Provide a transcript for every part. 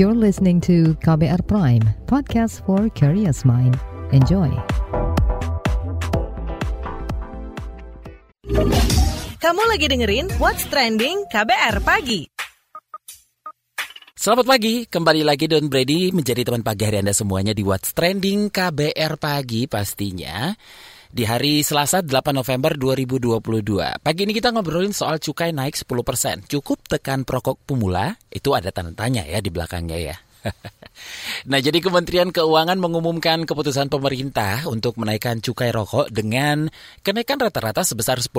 You're listening to KBR Prime, podcast for curious mind. Enjoy. Kamu lagi dengerin What's Trending KBR Pagi. Selamat pagi, kembali lagi Don Brady menjadi teman pagi hari Anda semuanya di What's Trending KBR Pagi pastinya di hari Selasa 8 November 2022. Pagi ini kita ngobrolin soal cukai naik 10%. Cukup tekan perokok pemula? Itu ada tanda tanya ya di belakangnya ya. nah, jadi Kementerian Keuangan mengumumkan keputusan pemerintah untuk menaikkan cukai rokok dengan kenaikan rata-rata sebesar 10%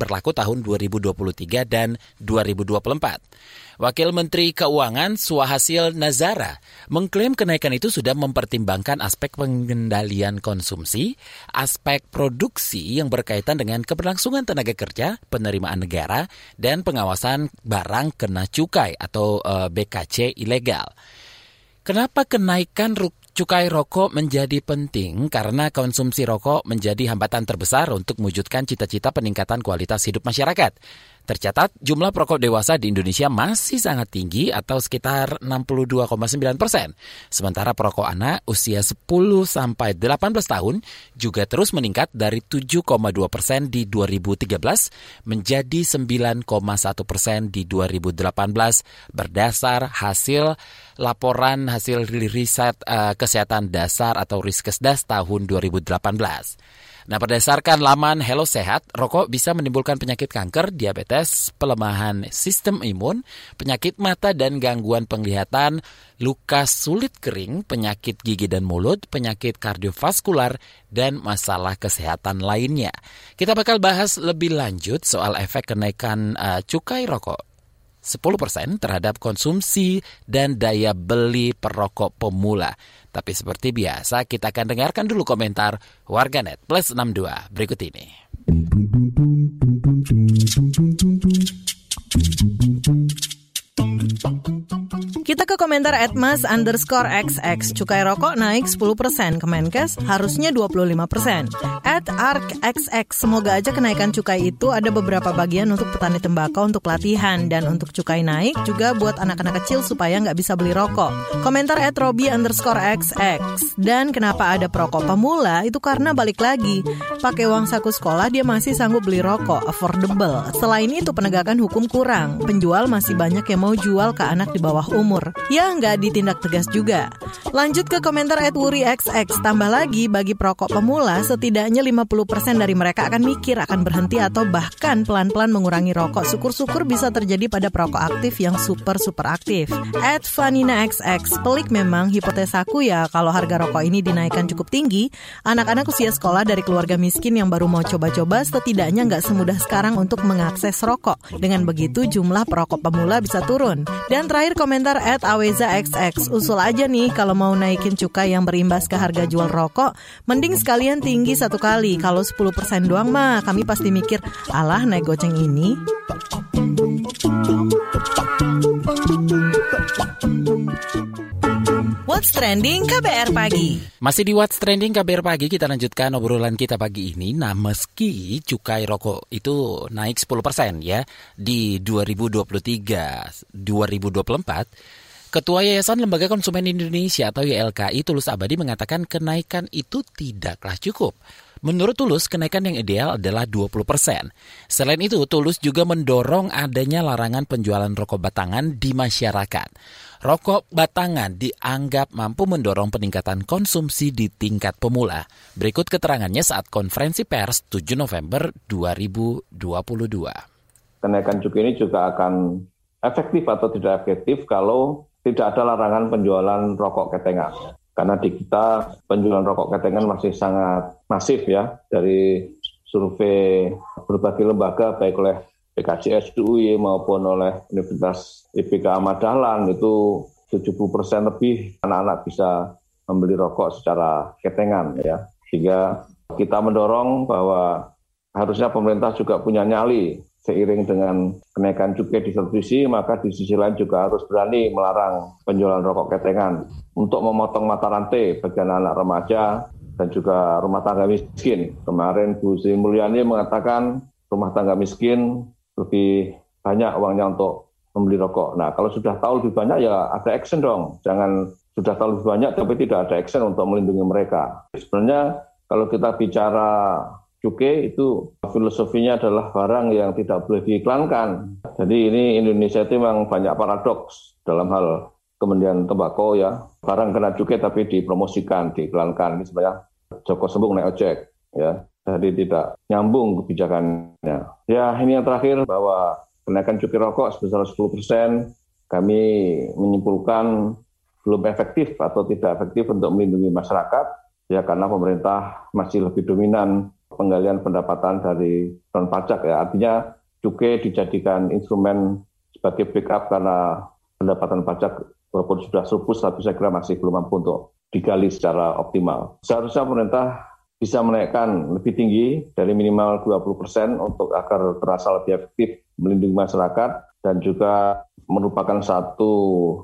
berlaku tahun 2023 dan 2024. Wakil Menteri Keuangan Suhasil Nazara mengklaim kenaikan itu sudah mempertimbangkan aspek pengendalian konsumsi, aspek produksi yang berkaitan dengan keberlangsungan tenaga kerja, penerimaan negara, dan pengawasan barang kena cukai atau eh, BKC ilegal. Kenapa kenaikan cukai rokok menjadi penting karena konsumsi rokok menjadi hambatan terbesar untuk mewujudkan cita-cita peningkatan kualitas hidup masyarakat. Tercatat jumlah perokok dewasa di Indonesia masih sangat tinggi atau sekitar 62,9 persen. Sementara perokok anak usia 10 sampai 18 tahun juga terus meningkat dari 7,2 persen di 2013 menjadi 9,1 persen di 2018 berdasar hasil laporan hasil riset uh, kesehatan dasar atau Riskesdas tahun 2018. Nah, berdasarkan laman Hello Sehat, rokok bisa menimbulkan penyakit kanker, diabetes, pelemahan sistem imun, penyakit mata dan gangguan penglihatan, luka sulit kering, penyakit gigi dan mulut, penyakit kardiovaskular, dan masalah kesehatan lainnya. Kita bakal bahas lebih lanjut soal efek kenaikan uh, cukai rokok 10% terhadap konsumsi dan daya beli perokok pemula. Tapi seperti biasa, kita akan dengarkan dulu komentar warganet plus 62 berikut ini. Komentar Edmas underscore XX. Cukai rokok naik 10%, Kemenkes harusnya 25%. At XX, semoga aja kenaikan cukai itu ada beberapa bagian untuk petani tembakau untuk latihan. Dan untuk cukai naik juga buat anak-anak kecil supaya nggak bisa beli rokok. Komentar at Robi underscore XX. Dan kenapa ada perokok pemula, itu karena balik lagi. Pakai uang saku sekolah dia masih sanggup beli rokok, affordable. Selain itu penegakan hukum kurang. Penjual masih banyak yang mau jual ke anak di bawah umur. Ya nggak ditindak tegas juga. Lanjut ke komentar Edwuri XX. Tambah lagi, bagi perokok pemula, setidaknya 50% dari mereka akan mikir akan berhenti atau bahkan pelan-pelan mengurangi rokok. Syukur-syukur bisa terjadi pada perokok aktif yang super-super aktif. Ed Vanina XX. Pelik memang hipotesaku ya kalau harga rokok ini dinaikkan cukup tinggi, anak-anak usia sekolah dari keluarga miskin yang baru mau coba-coba setidaknya nggak semudah sekarang untuk mengakses rokok. Dengan begitu jumlah perokok pemula bisa turun. Dan terakhir komentar at Aweza XX. Usul aja nih kalau mau naikin cukai yang berimbas ke harga jual rokok, mending sekalian tinggi satu kali. Kalau 10% doang mah kami pasti mikir, alah naik goceng ini. What's Trending KBR Pagi. Masih di What's Trending KBR Pagi kita lanjutkan obrolan kita pagi ini. Nah meski cukai rokok itu naik 10% ya di 2023 2024 Ketua Yayasan Lembaga Konsumen Indonesia atau YLKI Tulus Abadi mengatakan kenaikan itu tidaklah cukup. Menurut Tulus, kenaikan yang ideal adalah 20 persen. Selain itu, Tulus juga mendorong adanya larangan penjualan rokok batangan di masyarakat. Rokok batangan dianggap mampu mendorong peningkatan konsumsi di tingkat pemula. Berikut keterangannya saat konferensi pers 7 November 2022. Kenaikan cukai ini juga akan efektif atau tidak efektif kalau tidak ada larangan penjualan rokok ketengan. Karena di kita penjualan rokok ketengan masih sangat masif ya dari survei berbagai lembaga baik oleh PKJ SDUI maupun oleh Universitas IPK Ahmad Dahlan itu 70 persen lebih anak-anak bisa membeli rokok secara ketengan ya. Sehingga kita mendorong bahwa harusnya pemerintah juga punya nyali seiring dengan kenaikan cukai distribusi, maka di sisi lain juga harus berani melarang penjualan rokok ketengan untuk memotong mata rantai bagi anak-anak remaja dan juga rumah tangga miskin. Kemarin Bu Sri Mulyani mengatakan rumah tangga miskin lebih banyak uangnya untuk membeli rokok. Nah, kalau sudah tahu lebih banyak ya ada action dong. Jangan sudah tahu lebih banyak tapi tidak ada action untuk melindungi mereka. Sebenarnya kalau kita bicara cukai itu filosofinya adalah barang yang tidak boleh diiklankan. Jadi ini Indonesia itu memang banyak paradoks dalam hal kemudian tembakau ya. Barang kena cukai tapi dipromosikan, diiklankan. Ini sebenarnya Joko Sembung naik ojek ya. Jadi tidak nyambung kebijakannya. Ya ini yang terakhir bahwa kenaikan cukai rokok sebesar 10 persen kami menyimpulkan belum efektif atau tidak efektif untuk melindungi masyarakat ya karena pemerintah masih lebih dominan penggalian pendapatan dari non pajak ya artinya cukai dijadikan instrumen sebagai backup karena pendapatan pajak walaupun sudah surplus tapi saya kira masih belum mampu untuk digali secara optimal. Seharusnya pemerintah bisa menaikkan lebih tinggi dari minimal 20 persen untuk agar terasa lebih efektif melindungi masyarakat dan juga merupakan satu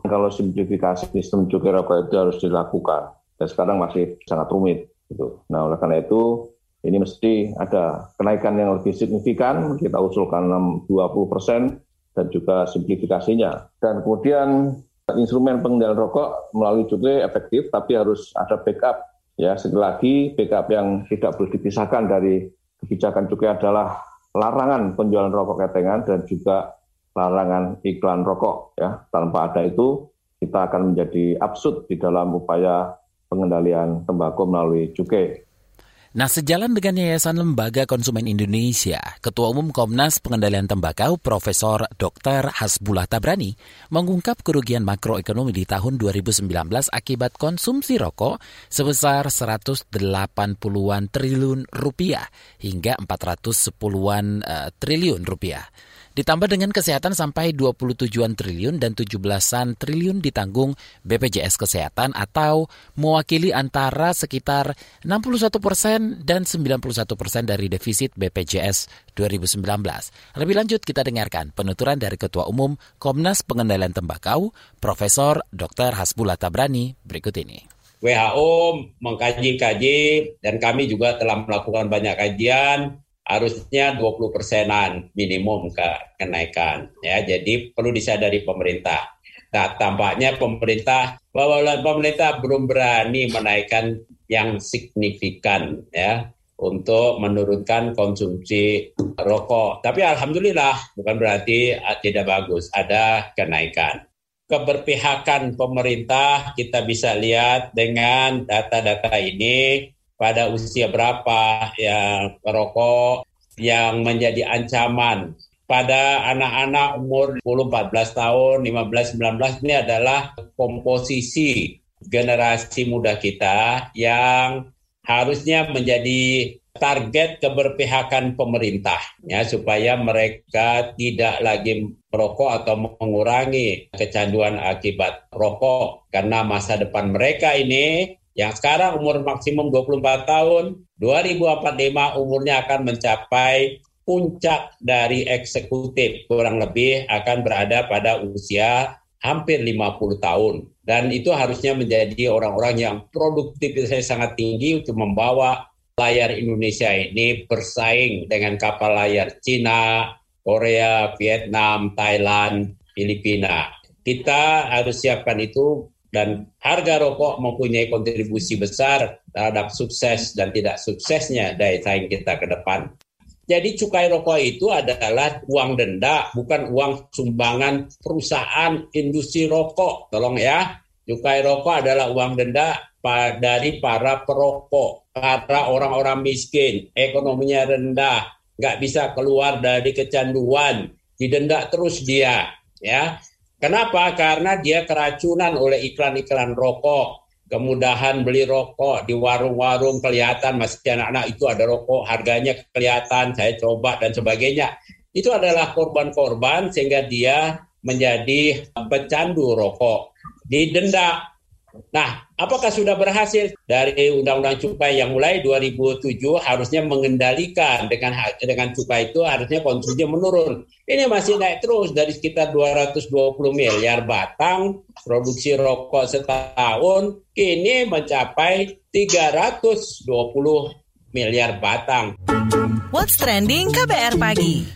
kalau simplifikasi sistem cukai rokok itu harus dilakukan dan sekarang masih sangat rumit gitu. Nah oleh karena itu ini mesti ada kenaikan yang lebih signifikan kita usulkan 20 persen dan juga simplifikasinya. Dan kemudian instrumen pengendalian rokok melalui cukai efektif tapi harus ada backup ya. Sekali lagi backup yang tidak boleh dipisahkan dari kebijakan cukai adalah larangan penjualan rokok ketengan dan juga larangan iklan rokok ya. Tanpa ada itu kita akan menjadi absurd di dalam upaya pengendalian tembakau melalui cukai. Nah, sejalan dengan Yayasan Lembaga Konsumen Indonesia, Ketua Umum Komnas Pengendalian Tembakau Profesor Dr. Hasbullah Tabrani mengungkap kerugian makroekonomi di tahun 2019 akibat konsumsi rokok sebesar 180-an triliun rupiah hingga 410-an uh, triliun rupiah. Ditambah dengan kesehatan sampai 27-an triliun dan 17-an triliun ditanggung BPJS Kesehatan atau mewakili antara sekitar 61 persen dan 91 persen dari defisit BPJS 2019. Lebih lanjut kita dengarkan penuturan dari Ketua Umum Komnas Pengendalian Tembakau, Profesor Dr. Hasbullah Tabrani berikut ini. WHO mengkaji-kaji dan kami juga telah melakukan banyak kajian harusnya 20 persenan minimum ke kenaikan ya. Jadi perlu disadari pemerintah. Nah tampaknya pemerintah bahwa pemerintah belum berani menaikkan yang signifikan ya untuk menurunkan konsumsi rokok. Tapi alhamdulillah bukan berarti tidak bagus ada kenaikan. Keberpihakan pemerintah kita bisa lihat dengan data-data ini pada usia berapa yang rokok yang menjadi ancaman. Pada anak-anak umur 10, 14 tahun, 15, 19 ini adalah komposisi generasi muda kita yang harusnya menjadi target keberpihakan pemerintah ya supaya mereka tidak lagi merokok atau mengurangi kecanduan akibat rokok. Karena masa depan mereka ini yang sekarang umur maksimum 24 tahun, 2045 umurnya akan mencapai puncak dari eksekutif kurang lebih akan berada pada usia hampir 50 tahun. Dan itu harusnya menjadi orang-orang yang produktivitasnya sangat tinggi untuk membawa layar Indonesia ini bersaing dengan kapal layar Cina, Korea, Vietnam, Thailand, Filipina. Kita harus siapkan itu dan harga rokok mempunyai kontribusi besar terhadap sukses dan tidak suksesnya daya saing kita ke depan. Jadi cukai rokok itu adalah uang denda, bukan uang sumbangan perusahaan industri rokok. Tolong ya, cukai rokok adalah uang denda dari para perokok, para orang-orang miskin, ekonominya rendah, nggak bisa keluar dari kecanduan, didenda terus dia, ya Kenapa? Karena dia keracunan oleh iklan-iklan rokok. Kemudahan beli rokok di warung-warung kelihatan masih anak-anak itu ada rokok, harganya kelihatan, saya coba dan sebagainya. Itu adalah korban-korban sehingga dia menjadi pecandu rokok. Didenda Nah, apakah sudah berhasil dari Undang-Undang Cukai yang mulai 2007 harusnya mengendalikan dengan dengan cukai itu harusnya konsumsi menurun. Ini masih naik terus dari sekitar 220 miliar batang produksi rokok setahun kini mencapai 320 miliar batang. What's trending KBR pagi?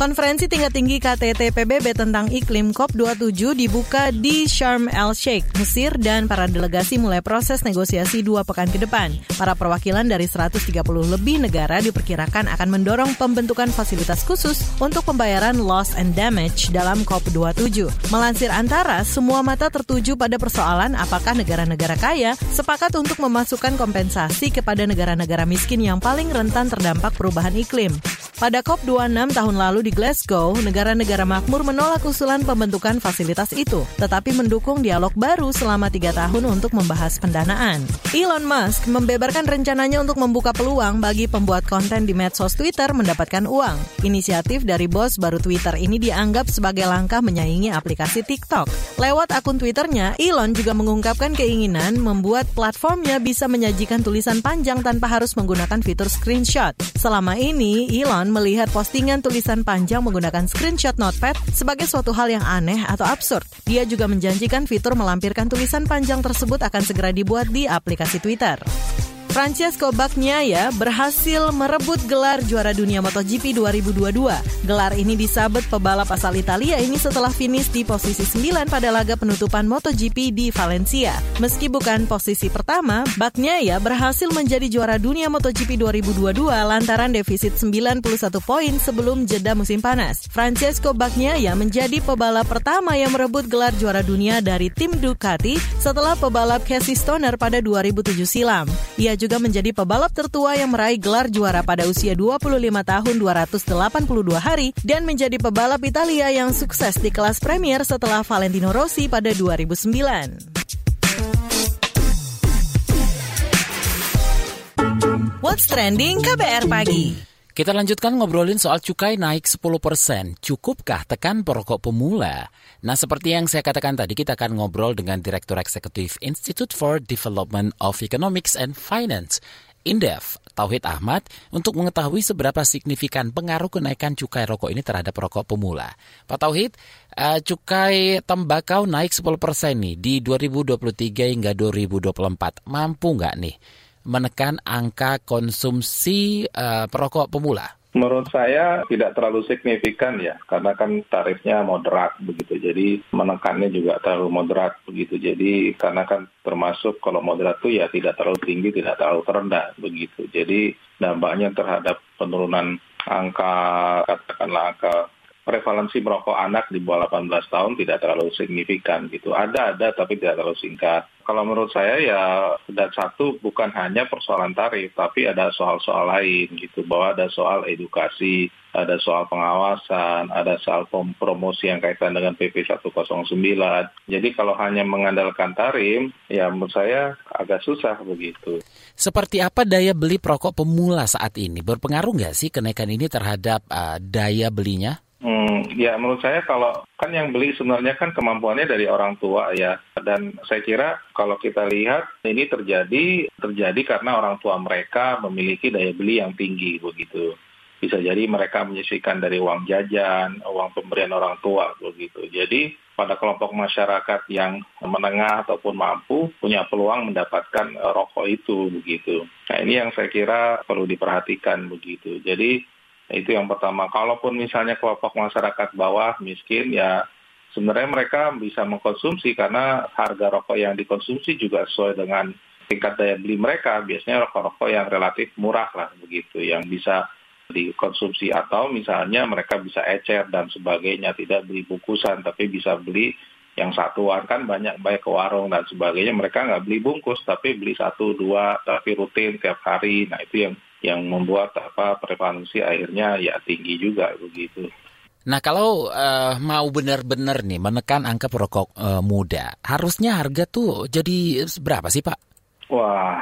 Konferensi tingkat tinggi KTT PBB tentang iklim COP27 dibuka di Sharm el-Sheikh, Mesir dan para delegasi mulai proses negosiasi dua pekan ke depan. Para perwakilan dari 130 lebih negara diperkirakan akan mendorong pembentukan fasilitas khusus untuk pembayaran loss and damage dalam COP27. Melansir antara, semua mata tertuju pada persoalan apakah negara-negara kaya sepakat untuk memasukkan kompensasi kepada negara-negara miskin yang paling rentan terdampak perubahan iklim. Pada COP26 tahun lalu di Glasgow, negara-negara makmur menolak usulan pembentukan fasilitas itu, tetapi mendukung dialog baru selama tiga tahun untuk membahas pendanaan. Elon Musk membeberkan rencananya untuk membuka peluang bagi pembuat konten di medsos Twitter mendapatkan uang. Inisiatif dari bos baru Twitter ini dianggap sebagai langkah menyaingi aplikasi TikTok. Lewat akun Twitternya, Elon juga mengungkapkan keinginan membuat platformnya bisa menyajikan tulisan panjang tanpa harus menggunakan fitur screenshot. Selama ini, Elon melihat postingan tulisan panjang menggunakan screenshot notepad sebagai suatu hal yang aneh atau absurd. Dia juga menjanjikan fitur melampirkan tulisan panjang tersebut akan segera dibuat di aplikasi Twitter. Francesco Bagnaia berhasil merebut gelar juara dunia MotoGP 2022. Gelar ini disabet pebalap asal Italia ini setelah finish di posisi 9 pada laga penutupan MotoGP di Valencia. Meski bukan posisi pertama, Bagnaia berhasil menjadi juara dunia MotoGP 2022 lantaran defisit 91 poin sebelum jeda musim panas. Francesco Bagnaia menjadi pebalap pertama yang merebut gelar juara dunia dari tim Ducati setelah pebalap Casey Stoner pada 2007 silam. Ia juga menjadi pebalap tertua yang meraih gelar juara pada usia 25 tahun 282 hari dan menjadi pebalap Italia yang sukses di kelas Premier setelah Valentino Rossi pada 2009. What's Trending KBR Pagi kita lanjutkan ngobrolin soal cukai naik 10%. Cukupkah tekan perokok pemula? Nah, seperti yang saya katakan tadi, kita akan ngobrol dengan Direktur Eksekutif Institute for Development of Economics and Finance, Indef, Tauhid Ahmad, untuk mengetahui seberapa signifikan pengaruh kenaikan cukai rokok ini terhadap rokok pemula. Pak Tauhid, uh, cukai tembakau naik 10% nih di 2023 hingga 2024. Mampu nggak nih menekan angka konsumsi uh, perokok pemula? Menurut saya tidak terlalu signifikan ya, karena kan tarifnya moderat begitu. Jadi menekannya juga terlalu moderat begitu. Jadi karena kan termasuk kalau moderat itu ya tidak terlalu tinggi, tidak terlalu rendah begitu. Jadi dampaknya terhadap penurunan angka katakanlah angka prevalensi merokok anak di bawah 18 tahun tidak terlalu signifikan gitu. Ada ada tapi tidak terlalu singkat. Kalau menurut saya ya dan satu bukan hanya persoalan tarif tapi ada soal-soal lain gitu bahwa ada soal edukasi, ada soal pengawasan, ada soal promosi yang kaitan dengan PP 109. Jadi kalau hanya mengandalkan tarif ya menurut saya agak susah begitu. Seperti apa daya beli perokok pemula saat ini? Berpengaruh nggak sih kenaikan ini terhadap uh, daya belinya? Hmm, ya menurut saya kalau kan yang beli sebenarnya kan kemampuannya dari orang tua ya. Dan saya kira kalau kita lihat ini terjadi terjadi karena orang tua mereka memiliki daya beli yang tinggi begitu. Bisa jadi mereka menyisihkan dari uang jajan uang pemberian orang tua begitu. Jadi pada kelompok masyarakat yang menengah ataupun mampu punya peluang mendapatkan eh, rokok itu begitu. Nah ini yang saya kira perlu diperhatikan begitu. Jadi itu yang pertama. Kalaupun misalnya kelompok masyarakat bawah miskin ya sebenarnya mereka bisa mengkonsumsi karena harga rokok yang dikonsumsi juga sesuai dengan tingkat daya beli mereka. Biasanya rokok-rokok yang relatif murah lah begitu yang bisa dikonsumsi atau misalnya mereka bisa ecer dan sebagainya tidak beli bungkusan tapi bisa beli yang satuan kan banyak baik ke warung dan sebagainya mereka nggak beli bungkus tapi beli satu dua tapi rutin tiap hari nah itu yang yang membuat apa prevalensi akhirnya ya tinggi juga begitu. Nah kalau uh, mau benar-benar nih menekan angka perokok uh, muda, harusnya harga tuh jadi berapa sih Pak? Wah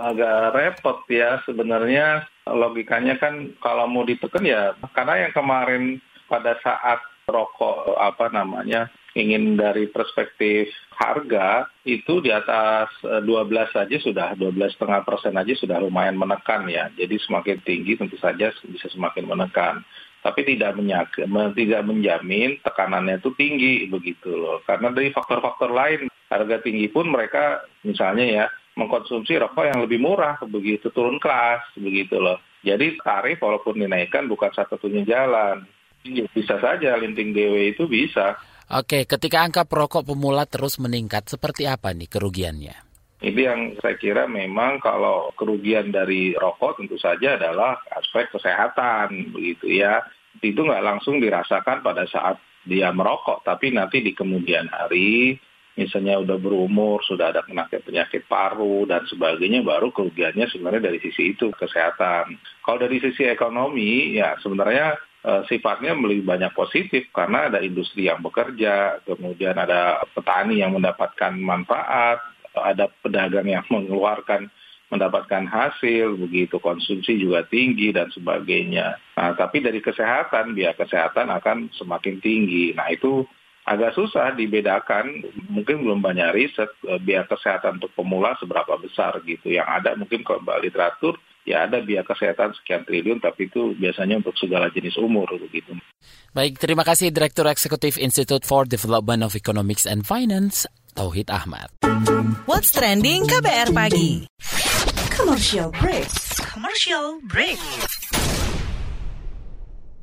agak repot ya sebenarnya logikanya kan kalau mau ditekan ya karena yang kemarin pada saat rokok apa namanya ingin dari perspektif harga itu di atas 12 eh, saja sudah 12 setengah persen aja sudah lumayan menekan ya. Jadi semakin tinggi tentu saja bisa semakin menekan. Tapi tidak menyak, tidak menjamin tekanannya itu tinggi begitu loh. Karena dari faktor-faktor lain harga tinggi pun mereka misalnya ya mengkonsumsi rokok yang lebih murah begitu turun kelas begitu loh. Jadi tarif walaupun dinaikkan bukan satu-satunya jalan Iya, bisa saja linting DW itu bisa. Oke, ketika angka perokok pemula terus meningkat, seperti apa nih kerugiannya? Ini yang saya kira memang kalau kerugian dari rokok tentu saja adalah aspek kesehatan, begitu ya. Itu nggak langsung dirasakan pada saat dia merokok, tapi nanti di kemudian hari, misalnya udah berumur, sudah ada penyakit-penyakit paru dan sebagainya, baru kerugiannya sebenarnya dari sisi itu kesehatan. Kalau dari sisi ekonomi, ya sebenarnya sifatnya lebih banyak positif karena ada industri yang bekerja, kemudian ada petani yang mendapatkan manfaat, ada pedagang yang mengeluarkan mendapatkan hasil, begitu konsumsi juga tinggi dan sebagainya. Nah, tapi dari kesehatan, biaya kesehatan akan semakin tinggi. Nah, itu agak susah dibedakan, mungkin belum banyak riset eh, biaya kesehatan untuk pemula seberapa besar gitu. Yang ada mungkin kalau literatur ya ada biaya kesehatan sekian triliun, tapi itu biasanya untuk segala jenis umur begitu. Baik, terima kasih Direktur Eksekutif Institute for Development of Economics and Finance, Tauhid Ahmad. What's trending KBR pagi? Commercial break. Commercial break.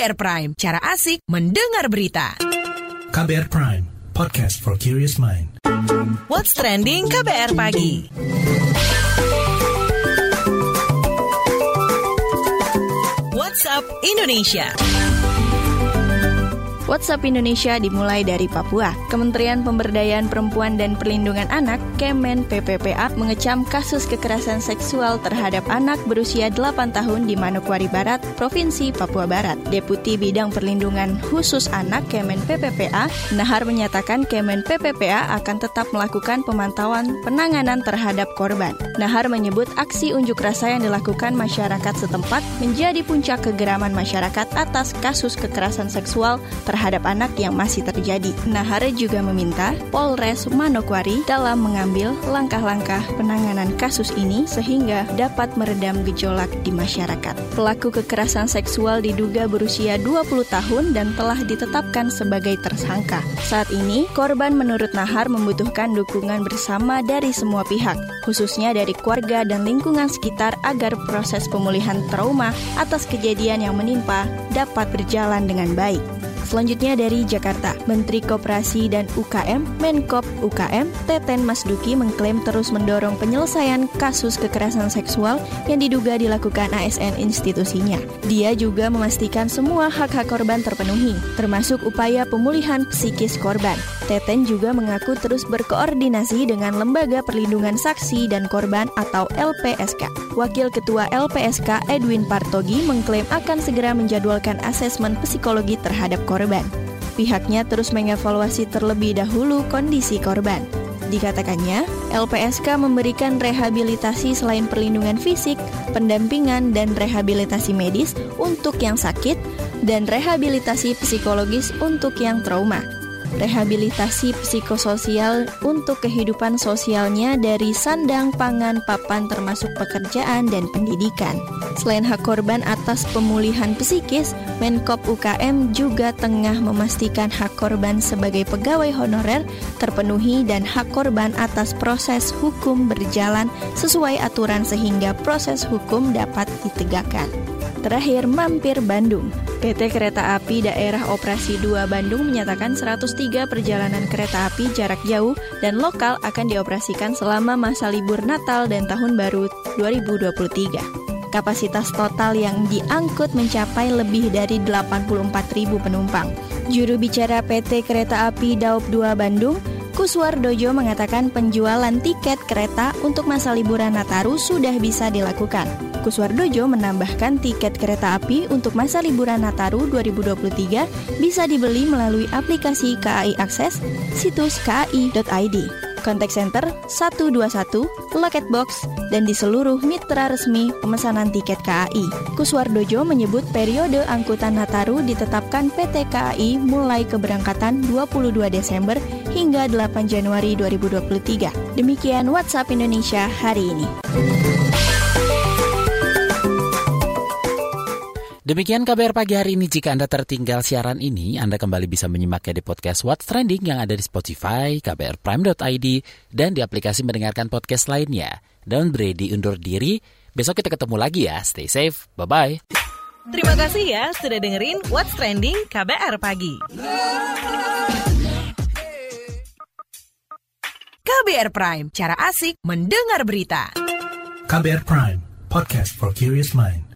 KBR Prime, cara asik mendengar berita. KBR Prime, podcast for curious mind. What's trending KBR pagi? WhatsApp Indonesia. WhatsApp Indonesia dimulai dari Papua. Kementerian Pemberdayaan Perempuan dan Perlindungan Anak, Kemen PPPA, mengecam kasus kekerasan seksual terhadap anak berusia 8 tahun di Manokwari Barat, Provinsi Papua Barat. Deputi Bidang Perlindungan Khusus Anak Kemen PPPA, Nahar menyatakan Kemen PPPA akan tetap melakukan pemantauan penanganan terhadap korban. Nahar menyebut aksi unjuk rasa yang dilakukan masyarakat setempat menjadi puncak kegeraman masyarakat atas kasus kekerasan seksual terhadap terhadap anak yang masih terjadi. Nahar juga meminta Polres Manokwari dalam mengambil langkah-langkah penanganan kasus ini sehingga dapat meredam gejolak di masyarakat. Pelaku kekerasan seksual diduga berusia 20 tahun dan telah ditetapkan sebagai tersangka. Saat ini, korban menurut Nahar membutuhkan dukungan bersama dari semua pihak, khususnya dari keluarga dan lingkungan sekitar agar proses pemulihan trauma atas kejadian yang menimpa dapat berjalan dengan baik. Selanjutnya dari Jakarta, Menteri Koperasi dan UKM, Menkop UKM, Teten Mas Duki mengklaim terus mendorong penyelesaian kasus kekerasan seksual yang diduga dilakukan ASN institusinya. Dia juga memastikan semua hak-hak korban terpenuhi, termasuk upaya pemulihan psikis korban. Teten juga mengaku terus berkoordinasi dengan Lembaga Perlindungan Saksi dan Korban atau LPSK. Wakil Ketua LPSK Edwin Partogi mengklaim akan segera menjadwalkan asesmen psikologi terhadap korban. Pihaknya terus mengevaluasi terlebih dahulu kondisi korban. Dikatakannya, LPSK memberikan rehabilitasi selain perlindungan fisik, pendampingan, dan rehabilitasi medis untuk yang sakit, dan rehabilitasi psikologis untuk yang trauma rehabilitasi psikososial untuk kehidupan sosialnya dari sandang, pangan, papan termasuk pekerjaan dan pendidikan. Selain hak korban atas pemulihan psikis, Menkop UKM juga tengah memastikan hak korban sebagai pegawai honorer terpenuhi dan hak korban atas proses hukum berjalan sesuai aturan sehingga proses hukum dapat ditegakkan. Terakhir, mampir Bandung. PT Kereta Api Daerah Operasi 2 Bandung menyatakan 103 perjalanan kereta api jarak jauh dan lokal akan dioperasikan selama masa libur Natal dan Tahun Baru 2023. Kapasitas total yang diangkut mencapai lebih dari 84.000 penumpang. Juru bicara PT Kereta Api Daup 2 Bandung, Kuswardojo mengatakan penjualan tiket kereta untuk masa liburan Nataru sudah bisa dilakukan. Kuswardojo menambahkan tiket kereta api untuk masa liburan Nataru 2023 bisa dibeli melalui aplikasi KAI Akses, situs kai.id kontak center 121, loket box, dan di seluruh mitra resmi pemesanan tiket KAI. Kuswardojo menyebut periode angkutan Nataru ditetapkan PT KAI mulai keberangkatan 22 Desember hingga 8 Januari 2023. Demikian WhatsApp Indonesia hari ini. Demikian KBR pagi hari ini. Jika Anda tertinggal siaran ini, Anda kembali bisa menyimaknya di podcast What's Trending yang ada di Spotify, kbrprime.id, dan di aplikasi mendengarkan podcast lainnya. Daun Brady undur diri. Besok kita ketemu lagi ya. Stay safe. Bye-bye. Terima kasih ya sudah dengerin What's Trending KBR Pagi. KBR Prime, cara asik mendengar berita. KBR Prime, podcast for curious mind.